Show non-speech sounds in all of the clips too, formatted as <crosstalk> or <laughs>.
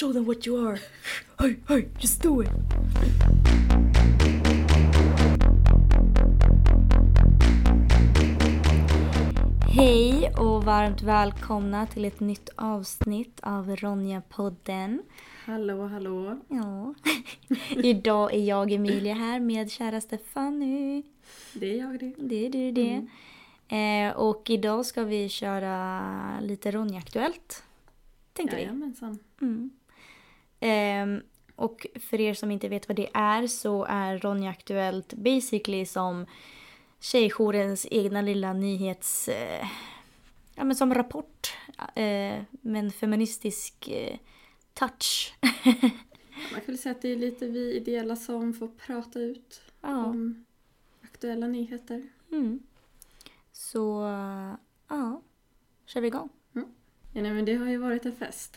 Show them what you are. Hey, hey, just do it. Hej och varmt välkomna till ett nytt avsnitt av Ronja-podden. Hallå, hallå. Ja. <laughs> Idag är jag Emilia här med käraste Fanny. Det är jag det. Det är du det. Eh, och idag ska vi köra lite Ronja-aktuellt. Tänkte vi. Jajamensan. Mm. Ehm, och för er som inte vet vad det är så är Ronja Aktuellt basically som Tjejjourens egna lilla nyhets... Eh, ja men som rapport. Eh, med en feministisk eh, touch. <laughs> Man kan väl säga att det är lite vi ideella som får prata ut ja. om aktuella nyheter. Mm. Så, ja. Kör vi igång. Ja, nej, men det har ju varit en fest.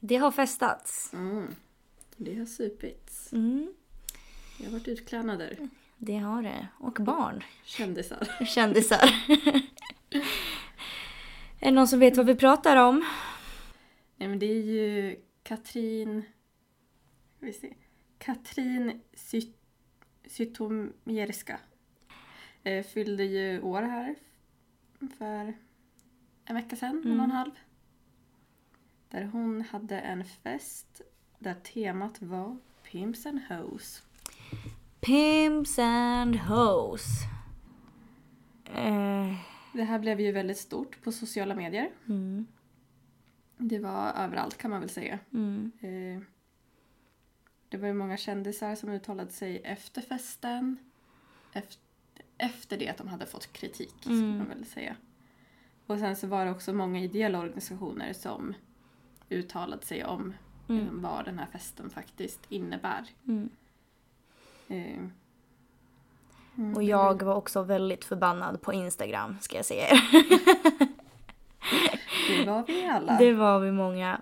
Det har festats. Mm. Det har supits. Mm, Jag har varit utklädnader. det har det. Och barn. Kändisar. <laughs> Kändisar. <laughs> är det någon som vet vad vi pratar om? Nej, men det är ju Katrin... Vi se. Katrin Zy- Zytomierska. Eh, fyllde ju år här för en vecka sedan, en och en halv. Där hon hade en fest där temat var Pimps and Hoes. Pimps and hoes. Eh, Det här blev ju väldigt stort på sociala medier. mm, Det var överallt kan man väl säga. mm, Eh, Det var ju många kändisar som uttalade sig efter festen. Efter, efter det att de hade fått kritik, skulle Mm. man väl säga. Och sen så var det också många ideella organisationer som uttalade sig om Mm. eh, vad den här festen faktiskt innebär. mm. Eh, mm, Och jag var- var också väldigt förbannad på Instagram, ska jag säga er. <laughs> Det var vi alla. Det var vi många.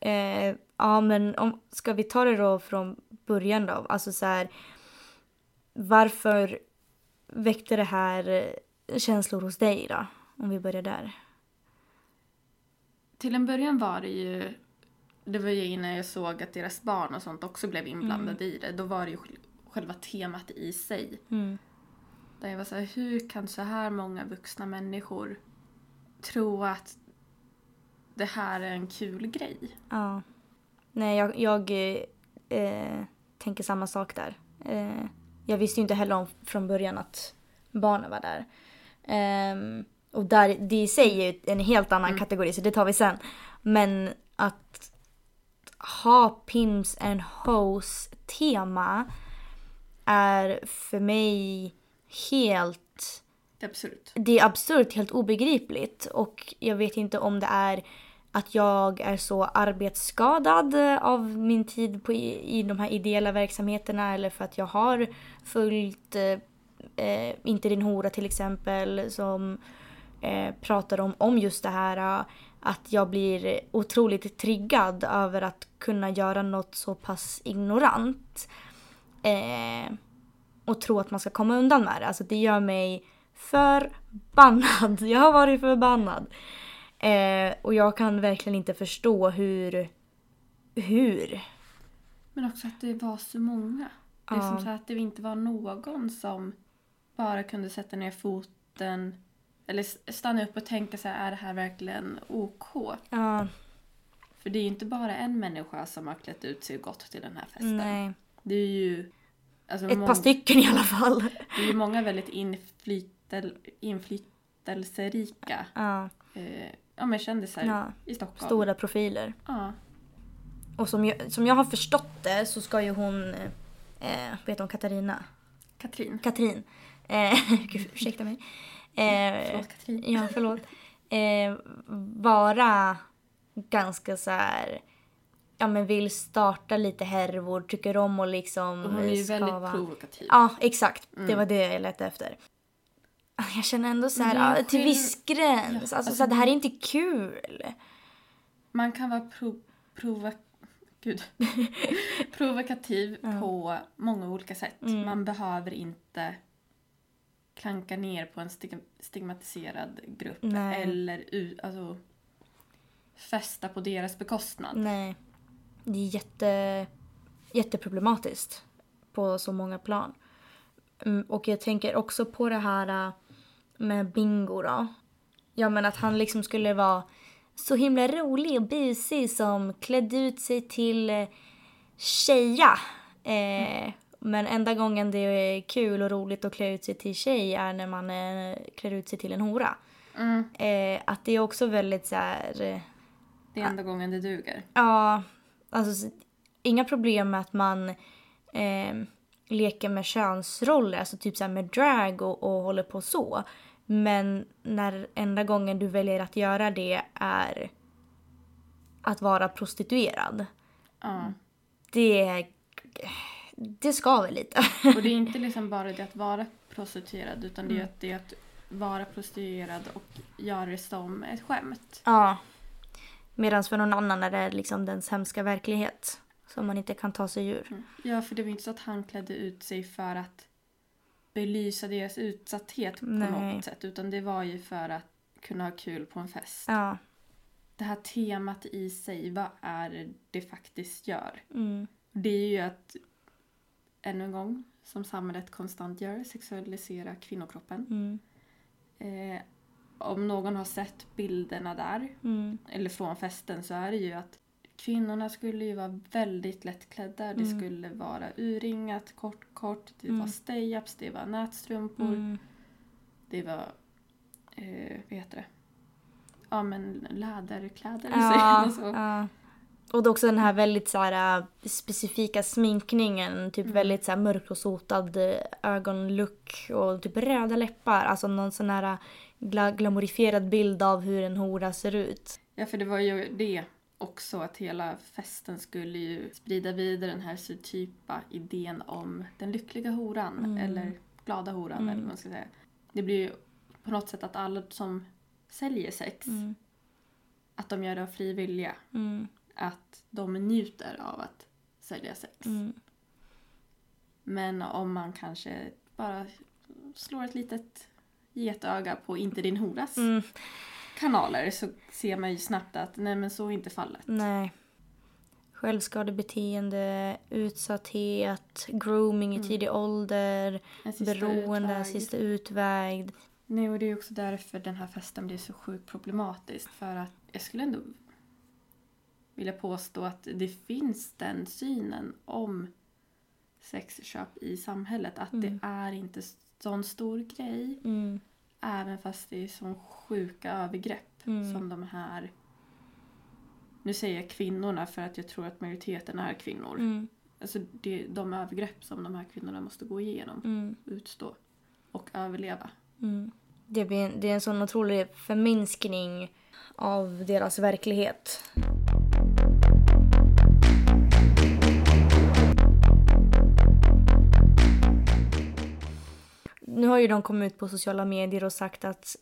Eh, ja, men om, ska vi ta det då från början då? Alltså så här, varför väckte det här eh, känslor hos dig då? Om vi börjar där. Till en början var det ju, det var ju innan jag såg att deras barn och sånt också blev inblandade i det. Då var det ju själv- själva temat i sig. Mm. Där jag var så här, hur kan så här många vuxna människor tro att det här är en kul grej? Ja. Nej, jag, jag eh, eh, tänker samma sak där. Eh, jag visste ju inte heller om från början att barnen var där. Ehm, och där, det i sig är ju en helt annan kategori, så det tar vi sen. Men att ha Pims and Hoes tema är för mig helt absurt. det är absurt, helt obegripligt. Och jag vet inte om det är att jag är så arbetsskadad av min tid på, i, i de här ideella verksamheterna eller för att jag har följt eh, eh, Inte din hora till exempel som eh, pratar om, om just det här eh, att jag blir otroligt triggad över att kunna göra något så pass ignorant. Eh, och tro att man ska komma undan med det. Alltså det gör mig förbannad. <laughs> Jag har varit förbannad. Eh, och jag kan verkligen inte förstå hur... Hur? Men också att det var så många. Det är Ja. som så att det inte var någon som bara kunde sätta ner foten eller stanna upp och tänka så här, är det här verkligen OK? Ja, För det är ju inte bara en människa som har klätt ut sig och gått till den här festen. nej. Det är ju... Alltså Ett par stycken i alla fall. Det är ju många väldigt inflytel, inflytelserika Ja, eh, ja, men kändisar Ja. i Stockholm. stora profiler. Ja. Och som jag, som jag har förstått det så ska ju hon... Eh, vet hon Katarina? Katrin. Katrin. Eh, <laughs> gud, ursäkta mig. Eh, Förlåt Katrin. Ja, förlåt. Eh, vara ganska så här... Ja, men vill starta lite härvor, tycker om och liksom... Och hon är ju skava. väldigt provokativ. Ja, exakt. Det var det jag letade efter. Jag känner ändå så här, ja, till skill- viss gräns. Ja, alltså, alltså så här, det här är inte kul. Man kan vara pro, prova, gud, <laughs> provokativ på många olika sätt. Mm. Man behöver inte klanka ner på en stig, stigmatiserad grupp Nej. eller alltså, festa på deras bekostnad. Nej. det är jätte, jätteproblematiskt på så många plan. Mm, och jag tänker också på det här äh, med Bingo då. Ja men att han liksom skulle vara så himla rolig och busig som klädde ut sig till eh, tjeja. Eh, men enda gången det är kul och roligt att klä ut sig till tjej är när man eh, klär ut sig till en hora. Mm. Eh, att det är också väldigt så här... eh, Det är enda gången det duger. Ja, alltså inga problem med att man eh, leker med könsroller, alltså typ så här med drag och, och håller på så. Men när enda gången du väljer att göra det är att vara prostituerad. Ja. Det, det skaver lite. <laughs> Och det är inte liksom bara det att vara prostituerad utan det är att det är att vara prostituerad och göra det som ett skämt. Ja. Medan för någon annan är det liksom dens hemska verklighet som man inte kan ta sig ur. Ja, för det var inte så att han klädde ut sig för att belysa deras utsatthet på Nej. något sätt utan det var ju för att kunna ha kul på en fest. Ja. Det här temat i sig, vad är det faktiskt gör? Mm. Det är ju att, ännu en gång, som samhället konstant gör, sexualisera kvinnokroppen. Mm. Eh, om någon har sett bilderna där, Mm. eller från festen, så är det ju att kvinnorna skulle ju vara väldigt lättklädda. Det Mm. skulle vara urringat, kort, kort. Det Mm. var stay-ups, det var nätstrumpor, Mm. det var, eh, vad heter det? Ja men läderkläder, Ja, säger man så. ja. Och det är också den här väldigt så här, äh, specifika sminkningen. Typ Mm. väldigt så här, mörk och sotad äh, ögonlook och typ röda läppar. Alltså någon sån här äh, gla- glamorifierad bild av hur en hora ser ut. Ja, för det var ju det också att hela festen skulle ju sprida vidare den här typa idén om den lyckliga horan Mm. eller glada horan Mm. eller vad man ska säga. Det blir ju på något sätt att alla som säljer sex, Mm. att de gör det av fri vilja. Mm. Att de njuter av att sälja sex. Mm. Men om man kanske bara slår ett litet getöga på inte din horas Mm. kanaler så ser man ju snabbt att nej men så är inte fallet. Nej. Självskadebeteende, utsatthet, grooming i Mm. tidig ålder, En sista beroende, utväg. sista utväg. Nej, och det är också därför den här festen blir så sjukt problematisk. För att jag skulle ändå vilja påstå att det finns den synen om sexköp i samhället. Att Mm. det är inte sån stor grej. Mm. Även fast det är sån sjuka övergrepp Mm. som de här... Nu säger jag kvinnorna för att jag tror att majoriteten är kvinnor. Mm. Alltså det, de övergrepp som de här kvinnorna måste gå igenom, Mm. utstå och överleva. Mm. Det, blir en, det är en sån otrolig förminskning av deras verklighet. Har ju de kommit ut på sociala medier och sagt att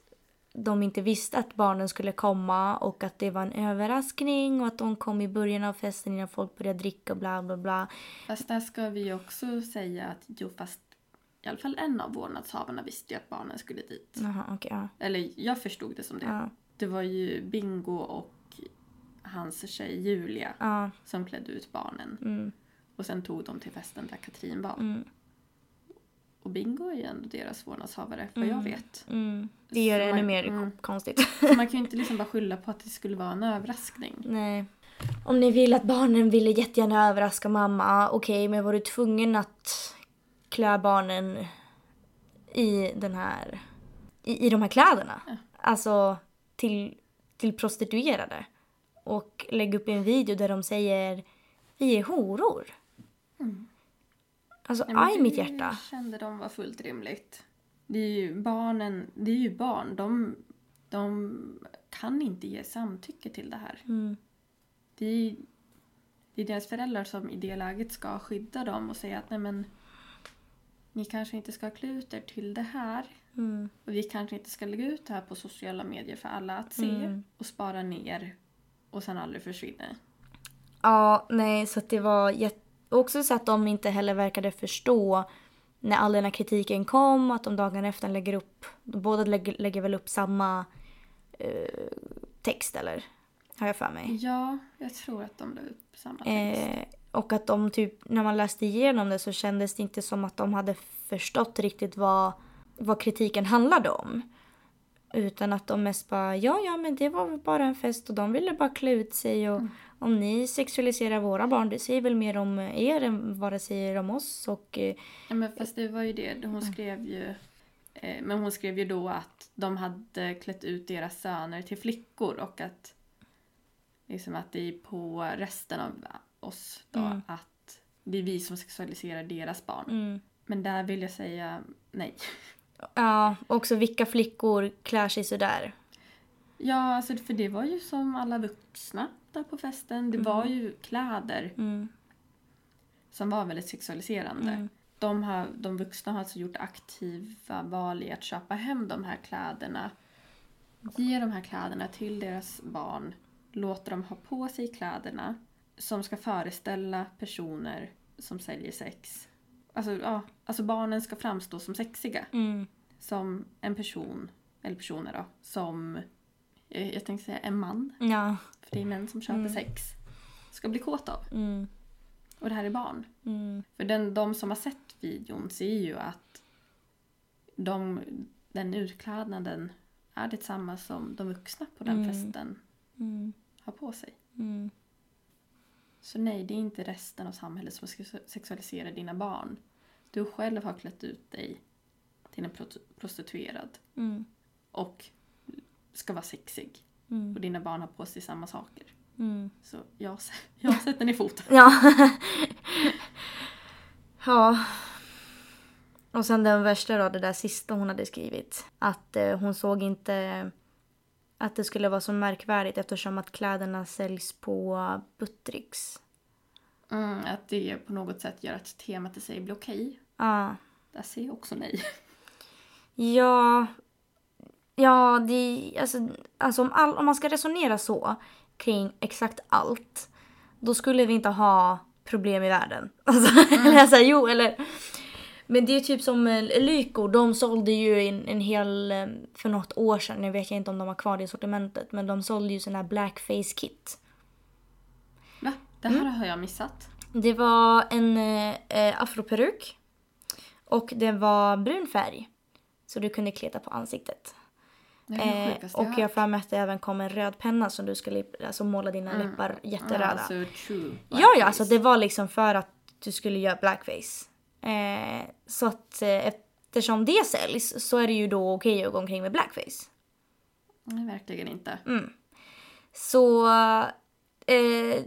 de inte visste att barnen skulle komma och att det var en överraskning och att de kom i början av festen innan folk började dricka och bla bla bla. Fast där ska vi också säga att jo fast i alla fall en av vårdnadshavarna visste ju att barnen skulle dit. Jaha, okej. ja. Eller jag förstod det som det. Ja, Det var ju Bingo och hans tjej Julia ja, som klädde ut barnen. mm, Och sen tog de till festen där Katrin var. mm, Och Bingo är ju ändå deras vårdnadshavare vad jag Mm. vet. mm. Det gör det ännu mer mm. konstigt. Så man kan ju <laughs> inte liksom bara skylla på att det skulle vara en överraskning. Nej. Om ni vill att barnen ville jättegärna överraska mamma, okej, men var du tvungen att klä barnen i den här... I, i de här kläderna? Ja. Alltså till, till prostituerade. Och lägga upp en video där de säger vi är horor. Mm. Alltså, Nej, aj mitt det hjärta. kände de var fullt rimligt. Det är ju barnen, det är ju barn. De, de kan inte ge samtycke till det här. Mm, Det är, det är deras föräldrar som i det läget ska skydda dem och säga att nej men ni kanske inte ska klä ut er till det här. mm, Och vi kanske inte ska lägga ut det här på sociala medier för alla att se Mm. och spara ner och sen aldrig försvinner. Ja, nej, så att det var jätte... Också så att de inte heller verkade förstå när all den här kritiken kom, att de dagarna efter lägger upp... Båda lägger, lägger väl upp samma eh, text eller Har jag för mig. Ja, jag tror att de la upp samma text. Eh, och att de typ, när man läste igenom det så kändes det inte som att de hade förstått riktigt vad, vad kritiken handlade om. Utan att de mest bara, ja ja men det var väl bara en fest och de ville bara klä ut sig och om ni sexualiserar våra barn det säger väl mer om er än vad det säger om oss och eh, Ja, men fast det var ju det. Hon skrev ju... Eh, men hon skrev ju då att de hade klätt ut deras söner till flickor och att... Liksom att det är på resten av oss då Mm. att det är vi som sexualiserar deras barn. mm. Men där vill jag säga nej. Ja, också vilka flickor klär sig sådär. Ja, alltså för det var ju som alla vuxna där på festen. Det var ju kläder Mm. som var väldigt sexualiserande. Mm. De, har, de vuxna har alltså gjort aktiva val i att köpa hem de här kläderna. Ge de här kläderna till deras barn. Låter dem ha på sig kläderna som ska föreställa personer som säljer sex. Alltså, ja, alltså barnen ska framstå som sexiga. Mm. Som en person, eller personer då, som jag, jag tänkte säga en man, Ja. för det är män som köper Mm. sex, ska bli kåt av. Mm. Och det här är barn. Mm. För den, de som har sett videon ser ju att de, den utklädnaden är detsamma som de vuxna på den Mm. festen Mm. har på sig. Mm. Så nej, det är inte resten av samhället som ska sexualisera dina barn. Du själv har klätt ut dig till en pro- prostituerad och ska vara sexig. Mm. Och dina barn har på sig samma saker. Mm. Så jag, jag sätter ner foten. Ja. <laughs> ja. Och sen den värsta då, det där sista hon hade skrivit. Att eh, hon såg inte att det skulle vara så märkvärdigt eftersom att kläderna säljs på Buttricks. Mm, att det på något sätt gör att temat i sig blir okej. Ja. Där säger jag också nej. Ja. Ja, det alltså, alltså om, all, om man ska resonera så kring exakt allt. Då skulle vi inte ha problem i världen. <laughs> Alltså, eller jag säger, jo, eller. Men det är typ som eh, Lyko, de sålde ju en, en hel, eh, för något år sedan, nu vet jag inte om de har kvar det i sortimentet, men de sålde ju såna här blackface kit. Va? Det här har jag missat. Det var en eh, eh, afroperuk och det var brun färg. Så du kunde kleta på ansiktet. Eh, och jag hört. för mig att det även kom en röd penna som du skulle alltså, måla dina läppar jätteröda. Ja, alltså true. ja, ja, alltså det var liksom för att du skulle göra blackface. Eh, så att eh, eftersom det säljs så är det ju då okej att gå omkring med blackface. Nej, verkligen inte. Mm. Så eh,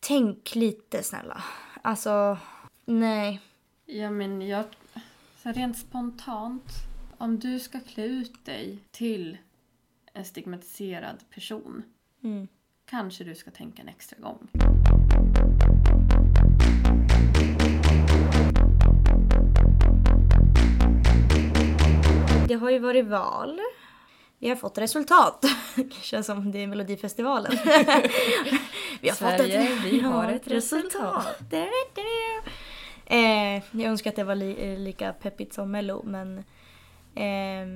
tänk lite snälla. Alltså, nej. Ja, men jag... Så rent spontant. Om du ska klä ut dig till en stigmatiserad person. Mm. Kanske du ska tänka en extra gång. Det har ju varit val. Vi har fått resultat. <laughs> Det känns som det är Melodifestivalen. <laughs> vi har Sverige, fått ett, vi har ett resultat. Eh, jag önskar att det var li, lika peppigt som Mello men eh,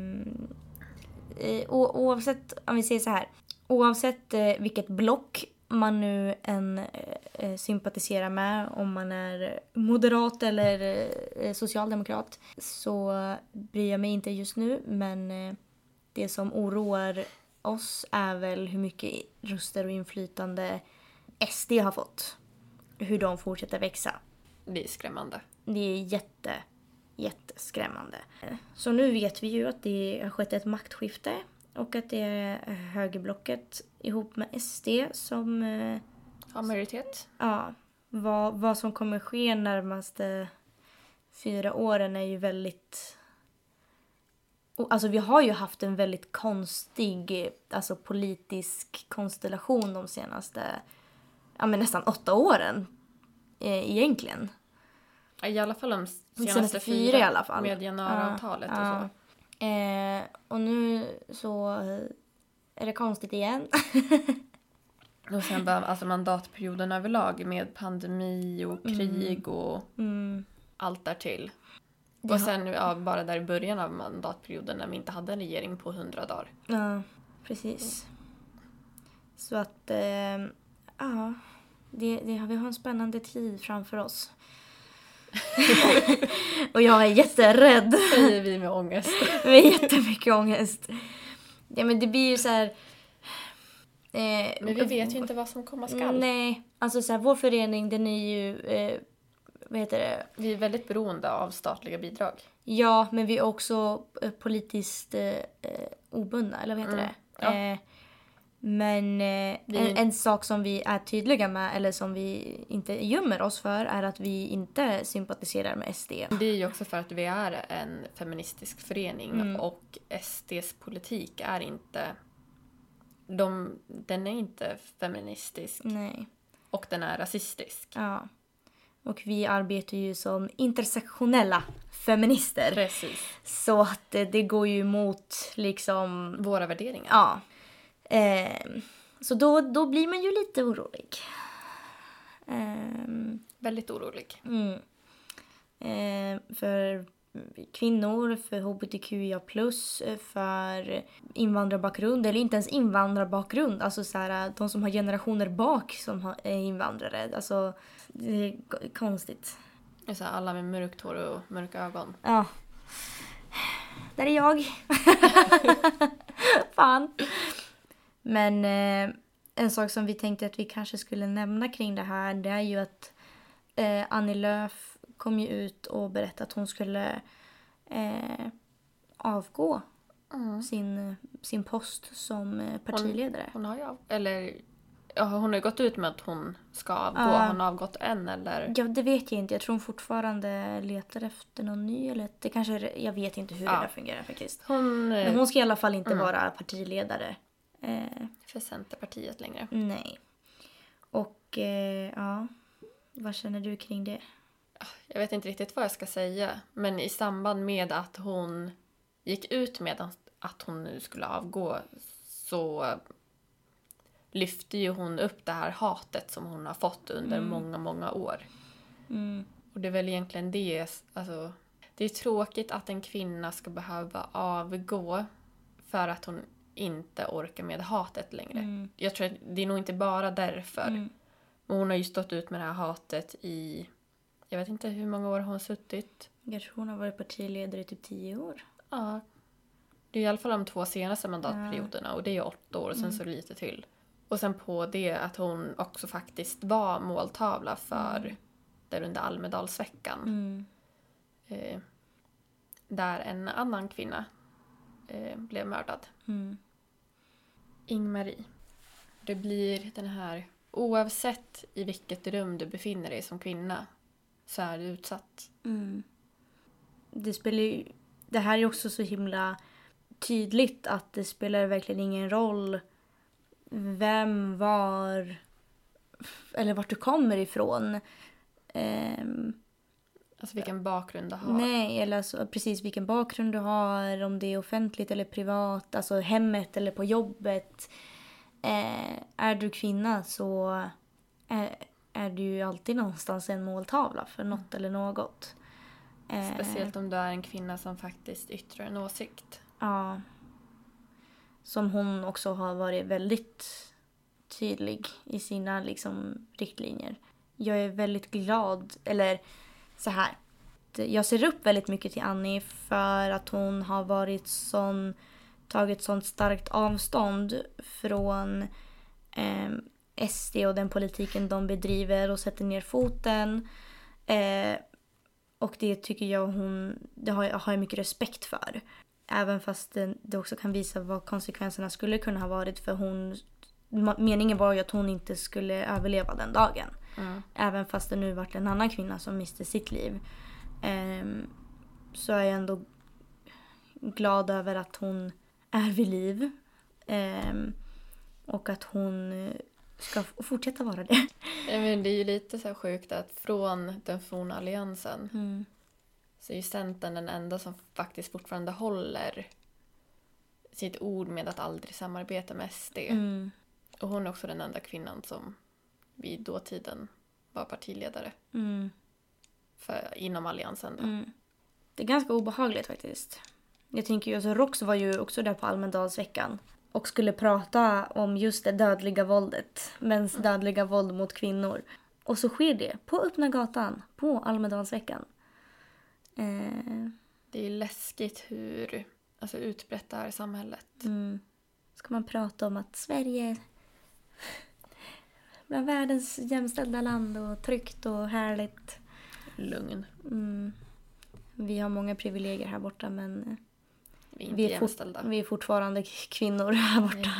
o, oavsett, om vi säger så här. Oavsett eh, vilket block man nu än eh, eh, sympatiserar med, om man är moderat eller eh, socialdemokrat, så bryr jag mig inte just nu. Men eh, det som oroar oss är väl hur mycket röster och inflytande SD har fått. Hur de fortsätter växa. Det är skrämmande. Det är jätte, jätteskrämmande. Så nu vet vi ju att det har skett ett maktskifte och att det är högerblocket ihop med SD som eh, Har majoritet. Ja, vad, vad som kommer ske närmaste fyra åren är ju väldigt... Alltså vi har ju haft en väldigt konstig alltså, politisk konstellation de senaste ja, men nästan åtta åren. Eh, egentligen. I alla fall de senaste, senaste fyra i alla fall. Med januariavtalet Ja, och så. ja. Eh, och nu så är det konstigt igen. <laughs> Och sen bara alltså mandatperioden överlag med pandemi och krig och Mm. allt därtill. Och sen ja, bara där i början av mandatperioden när vi inte hade en regering på hundra dagar. Ja, precis. Så att, eh, ja, det, det, vi har en spännande tid framför oss. <laughs> och jag är jätterädd. Säger vi med ångest. <laughs> med jättemycket ångest. Ja men det blir ju så här... Eh, men vi vet ju inte vad som komma skall. Nej, alltså så här, vår förening den är ju, eh, vad heter det? Vi är väldigt beroende av statliga bidrag. Ja, men vi är också eh, politiskt eh, eh, obundna, eller vad heter mm. det? Ja. Eh, men eh, vi... en, en, sak som vi är tydliga med, eller som vi inte gömmer oss för, är att vi inte sympatiserar med SD. Det är ju också för att vi är en feministisk förening mm. och SDs politik är inte... De, den är inte feministisk. Nej. Och den är rasistisk. Ja. Och vi arbetar ju som intersektionella feminister. Precis. Så att det, det går ju emot liksom... Våra värderingar. Ja. Eh, så då, då blir man ju lite orolig. Eh, Väldigt orolig. Mm. Eh, för kvinnor, för hbtqia+, för invandrarbakgrund, eller inte ens invandrarbakgrund, alltså så här, de som har generationer bak som är invandrare. Alltså, det är konstigt. Det är så här, alla med mörkt hår och mörka ögon. Ja. Där är jag. <laughs> Fan. Men eh, en sak som vi tänkte att vi kanske skulle nämna kring det här det är ju att eh, Annie Lööf kom ju ut och berättade att hon skulle eh, avgå mm. sin, sin post som eh, partiledare. Hon, hon har ju av, eller ja, hon har ju gått ut med att hon ska avgå. Uh, har hon avgått än eller? Ja, det vet jag inte. Jag tror hon fortfarande letar efter någon ny. Eller det kanske, jag vet inte hur uh. det där fungerar faktiskt. Hon, Men hon ska i alla fall inte mm. vara partiledare. Eh, för Centerpartiet längre. Nej. Och eh, ja, vad känner du kring det? Jag vet inte riktigt vad jag ska säga. Men i samband med att hon gick ut med att hon nu skulle avgå så lyfte ju hon upp det här hatet som hon har fått under mm. många, många år. Mm. Och det är väl egentligen det, alltså det är tråkigt att en kvinna ska behöva avgå för att hon inte orkar med hatet längre. Mm. Jag tror att det är nog inte bara därför. Mm. Men hon har ju stått ut med det här hatet i, jag vet inte hur många år hon har suttit. Jag tror hon har varit partiledare i typ tio år. Ja. Det är i alla fall de två senaste mandatperioderna och det är åtta år och sen mm. så lite till. Och sen på det att hon också faktiskt var måltavla för mm. där under Almedalsveckan. Mm. Eh, där en annan kvinna eh, blev mördad. Mm. Ingmarie. Det blir den här, oavsett i vilket rum du befinner dig som kvinna så är du utsatt. Mm. Det spelar ju, det här är också så himla tydligt att det spelar verkligen ingen roll vem, var eller vart du kommer ifrån. Um, Alltså vilken bakgrund du har? Nej, eller alltså, precis vilken bakgrund du har, om det är offentligt eller privat, alltså hemmet eller på jobbet. Eh, är du kvinna så är, är du ju alltid någonstans en måltavla för något eller något. Eh, Speciellt om du är en kvinna som faktiskt yttrar en åsikt. Ja. Som hon också har varit väldigt tydlig i sina liksom, riktlinjer. Jag är väldigt glad, eller så här. Jag ser upp väldigt mycket till Annie för att hon har varit sån, tagit sånt starkt avstånd från eh, SD och den politiken de bedriver och sätter ner foten. Eh, och det tycker jag hon, det har, har jag mycket respekt för. Även fast det, det också kan visa vad konsekvenserna skulle kunna ha varit för hon Meningen var ju att hon inte skulle överleva den dagen. Mm. Även fast det nu varit en annan kvinna som miste sitt liv. Um, så är jag ändå glad över att hon är vid liv. Um, och att hon ska fortsätta vara det. <laughs> Ja, men det är ju lite så sjukt att från den forna alliansen mm. så är ju Centern den enda som faktiskt fortfarande håller sitt ord med att aldrig samarbeta med SD. Mm. Och hon är också den enda kvinnan som vid dåtiden var partiledare. Mm. För, inom alliansen. Då. Mm. Det är ganska obehagligt faktiskt. Jag tänker ju, alltså Rox var ju också där på Almedalsveckan. och skulle prata om just det dödliga våldet. Mäns dödliga våld mot kvinnor. Och så sker det på öppna gatan på Almedalsveckan. Eh, Det är läskigt hur alltså, utbrett det här i samhället. mm. Ska man prata om att Sverige bland världens jämställda land och tryggt och härligt. Lugn. Mm. Vi har många privilegier här borta men Vi är vi är, fort, jämställda. vi är fortfarande kvinnor här borta.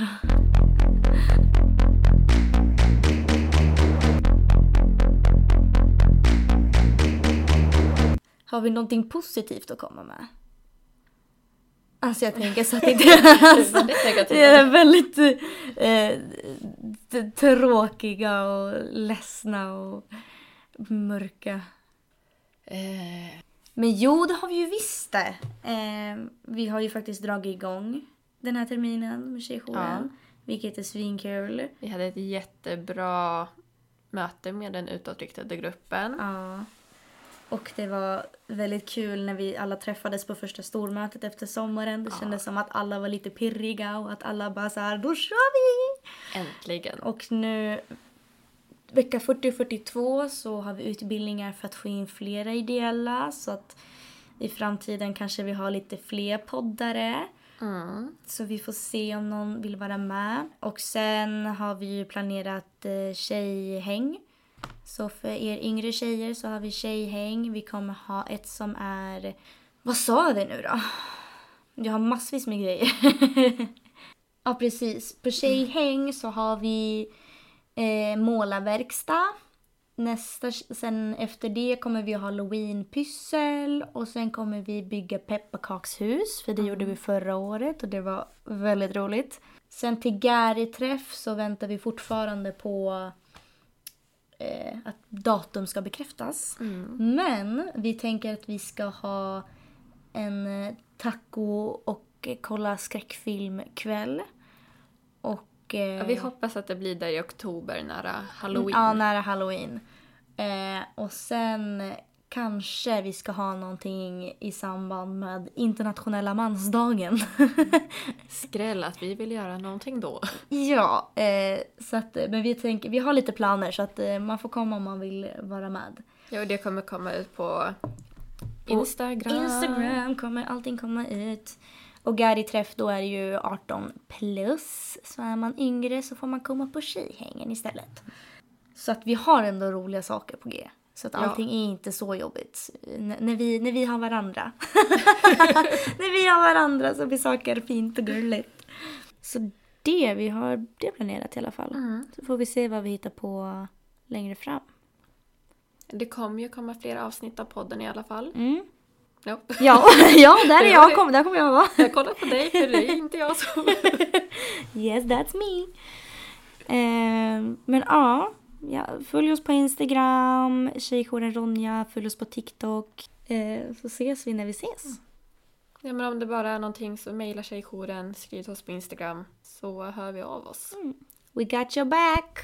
Har vi någonting positivt att komma med? Alltså jag tänker så att det inte <laughs> alltså, det är väldigt eh, tråkiga och ledsna och mörka. Eh, Men jo, det har vi ju visst det. Eh, vi har ju faktiskt dragit igång den här terminen med Tjejjouren. Vilket är svinkul. vi hade ett jättebra möte med den utåtriktade gruppen. Ja. Och det var väldigt kul när vi alla träffades på första stormötet efter sommaren. Det kändes som att alla var lite pirriga och att alla bara så här, då kör vi! Äntligen. Och nu vecka 40 och 42 så har vi utbildningar för att få in flera ideella så att i framtiden kanske vi har lite fler poddare. Mm. Så vi får se om någon vill vara med. Och sen har vi ju planerat eh, tjejhäng. Så för er yngre tjejer så har vi tjejhäng. Vi kommer ha ett som är... Vad sa vi nu då? Jag har massvis med grejer. <laughs> ja, precis. På tjejhäng så har vi eh, målarverkstad. Nästa, sen efter det kommer vi ha halloweenpyssel och sen kommer vi bygga pepparkakshus för det gjorde vi förra året och det var väldigt roligt. Sen till Gary-träff så väntar vi fortfarande på eh, att datum ska bekräftas. Mm. Men vi tänker att vi ska ha en eh, taco och kolla skräckfilmkväll. Och... Eh, Ja, vi hoppas att det blir där i oktober nära halloween. Ja, nära halloween. Eh, och sen kanske vi ska ha någonting i samband med internationella mansdagen. <laughs> Skräll att vi vill göra någonting då. ja, eh, så att, eh, men vi, tänker, vi har lite planer så att eh, man får komma om man vill vara med. Ja, och det kommer komma ut på Instagram. Instagram kommer allting komma ut. Och Gary-träff då är det ju 18 plus. Så är man yngre så får man komma på tjejhängen istället. Så att vi har ändå roliga saker på G. Så att Ja. allting är inte så jobbigt. N- när, vi, när vi har varandra. <laughs> när vi har varandra så blir saker fint och gulligt. Så det, vi har det planerat i alla fall. Mm. Så får vi se vad vi hittar på längre fram. Det kommer ju komma fler avsnitt av podden i alla fall. Mm. Ja. Ja, ja, där är jag. Kom, där kommer jag vara. Jag kollar på dig för det är inte jag som... <laughs> Yes, that's me. Eh, men ja, ja, följ oss på Instagram, tjejjouren Ronja, följ oss på TikTok. Eh, så ses vi när vi ses. Ja, men om det bara är någonting så mejla tjejjouren, skriv till oss på Instagram så hör vi av oss. We got your back!